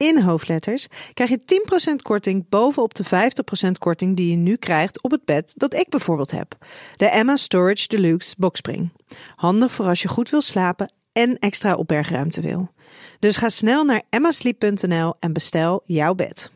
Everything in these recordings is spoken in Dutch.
in hoofdletters krijg je 10% korting bovenop de 50% korting die je nu krijgt op het bed dat ik bijvoorbeeld heb. De Emma Storage Deluxe Boxspring. Handig voor als je goed wil slapen en extra opbergruimte wil. Dus ga snel naar emmasleep.nl en bestel jouw bed.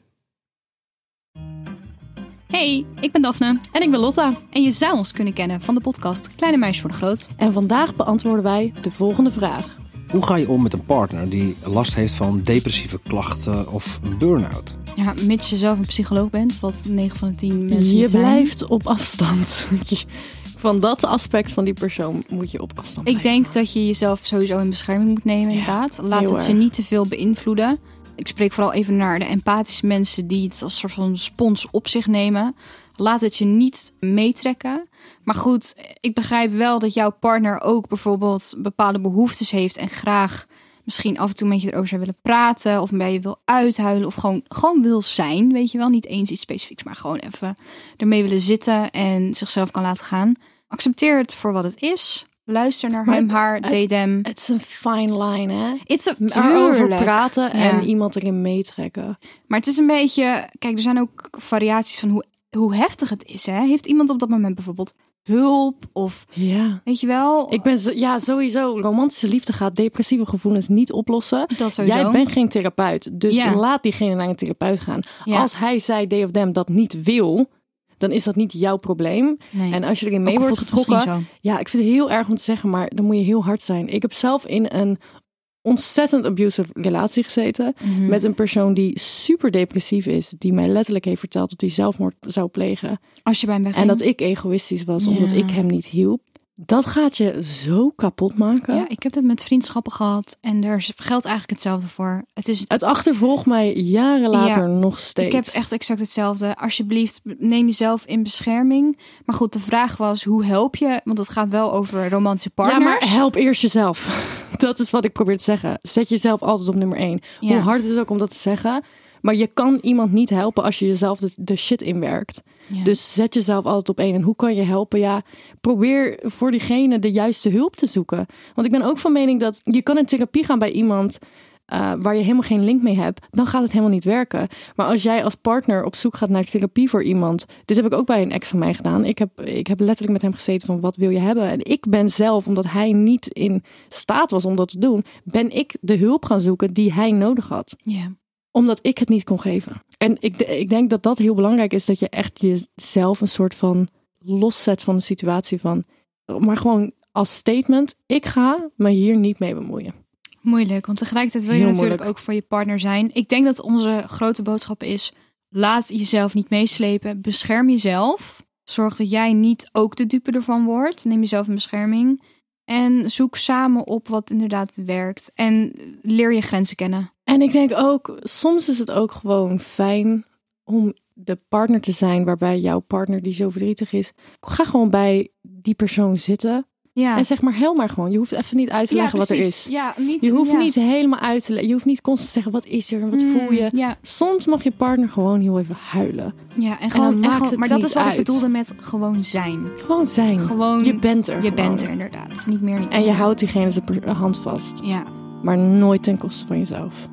Hey, ik ben Daphne. En ik ben Lotta. En je zou ons kunnen kennen van de podcast Kleine Meisjes voor de Groot. En vandaag beantwoorden wij de volgende vraag. Hoe ga je om met een partner die last heeft van depressieve klachten of een burn-out? Ja, mits je zelf een psycholoog bent, wat 9 van de 10 mensen Je zijn. blijft op afstand. van dat aspect van die persoon moet je op afstand Ik blijven. denk dat je jezelf sowieso in bescherming moet nemen, inderdaad. Laat het je erg. niet te veel beïnvloeden. Ik spreek vooral even naar de empathische mensen die het als soort van spons op zich nemen. Laat het je niet meetrekken. Maar goed, ik begrijp wel dat jouw partner ook bijvoorbeeld bepaalde behoeftes heeft en graag misschien af en toe met je erover zou willen praten of bij je wil uithuilen of gewoon, gewoon wil zijn, weet je wel. Niet eens iets specifieks, maar gewoon even ermee willen zitten en zichzelf kan laten gaan. Accepteer het voor wat het is. Luister naar Maar hem, haar, het- date hem. Het is een fine line, hè? It's a, tuurlijk. praten Ja. en iemand erin meetrekken. Maar het is een beetje... Kijk, er zijn ook variaties van hoe, hoe heftig het is. Hè? Heeft iemand op dat moment bijvoorbeeld hulp? Of Ja. weet je wel? Ik ben zo, ja, sowieso. Romantische liefde gaat depressieve gevoelens niet oplossen. dat sowieso. Jij bent geen therapeut, dus Ja. laat diegene naar een therapeut gaan. Ja. Als hij, zij, they of them dat niet wil, dan is dat niet jouw probleem. Nee. En als je erin mee wordt getrokken. Ja, ik vind het heel erg om te zeggen, maar dan moet je heel hard zijn. Ik heb zelf in een ontzettend abusive relatie gezeten. Mhm. Met een persoon die super depressief is. Die mij letterlijk heeft verteld dat hij zelfmoord zou plegen. Als je bij hem. En dat ik egoïstisch was omdat ik hem niet hielp. Dat gaat je zo kapot maken. Ja, ik heb het met vriendschappen gehad. En daar geldt eigenlijk hetzelfde voor. Het is... Het achtervolgt mij jaren later Ja, nog steeds. Ik heb echt exact hetzelfde. Alsjeblieft, neem jezelf in bescherming. Maar goed, de vraag was, hoe help je? Want het gaat wel over romantische partners. Ja, maar help eerst jezelf. Dat is wat ik probeer te zeggen. Zet jezelf altijd op nummer één. Ja. Hoe hard het is ook om dat te zeggen. Maar je kan iemand niet helpen als je jezelf de, de shit inwerkt. Ja. Dus zet jezelf altijd op één. En hoe kan je helpen? Ja, probeer voor diegene de juiste hulp te zoeken. Want ik ben ook van mening dat je kan in therapie gaan bij iemand eh, waar je helemaal geen link mee hebt. Dan gaat het helemaal niet werken. Maar als jij als partner op zoek gaat naar therapie voor iemand. Dit heb ik ook bij een ex van mij gedaan. Ik heb, ik heb letterlijk met hem gezeten van wat wil je hebben? En ik ben zelf, omdat hij niet in staat was om dat te doen, ben ik de hulp gaan zoeken die hij nodig had ja. Omdat ik het niet kon geven. En ik, ik denk dat dat heel belangrijk is. Dat je echt jezelf een soort van loszet van de situatie van. Maar gewoon als statement. Ik ga me hier niet mee bemoeien. Moeilijk, want tegelijkertijd wil je Heel natuurlijk moeilijk. ook voor je partner zijn. Ik denk dat onze grote boodschap is: laat jezelf niet meeslepen. Bescherm jezelf. Zorg dat jij niet ook de dupe ervan wordt. Neem jezelf in bescherming. En zoek samen op wat inderdaad werkt. En leer je grenzen kennen. En ik denk ook, soms is het ook gewoon fijn om de partner te zijn waarbij jouw partner die zo verdrietig is, ga gewoon bij die persoon zitten Ja, en zeg maar heel maar gewoon. Je hoeft even niet uit te leggen wat er is. Ja, niet, Je hoeft ja. niet helemaal uit te leggen. Je hoeft niet constant te zeggen wat is er en wat Mm, voel je. Ja, Soms mag je partner gewoon heel even huilen. ja en gewoon. En maakt gewoon het maar dat is wat ik bedoelde met gewoon zijn. Gewoon zijn. Gewoon. je bent er. Je gewoon. bent er inderdaad. Niet meer, niet En je houdt diegene zijn hand vast. Ja. Maar nooit ten koste van jezelf.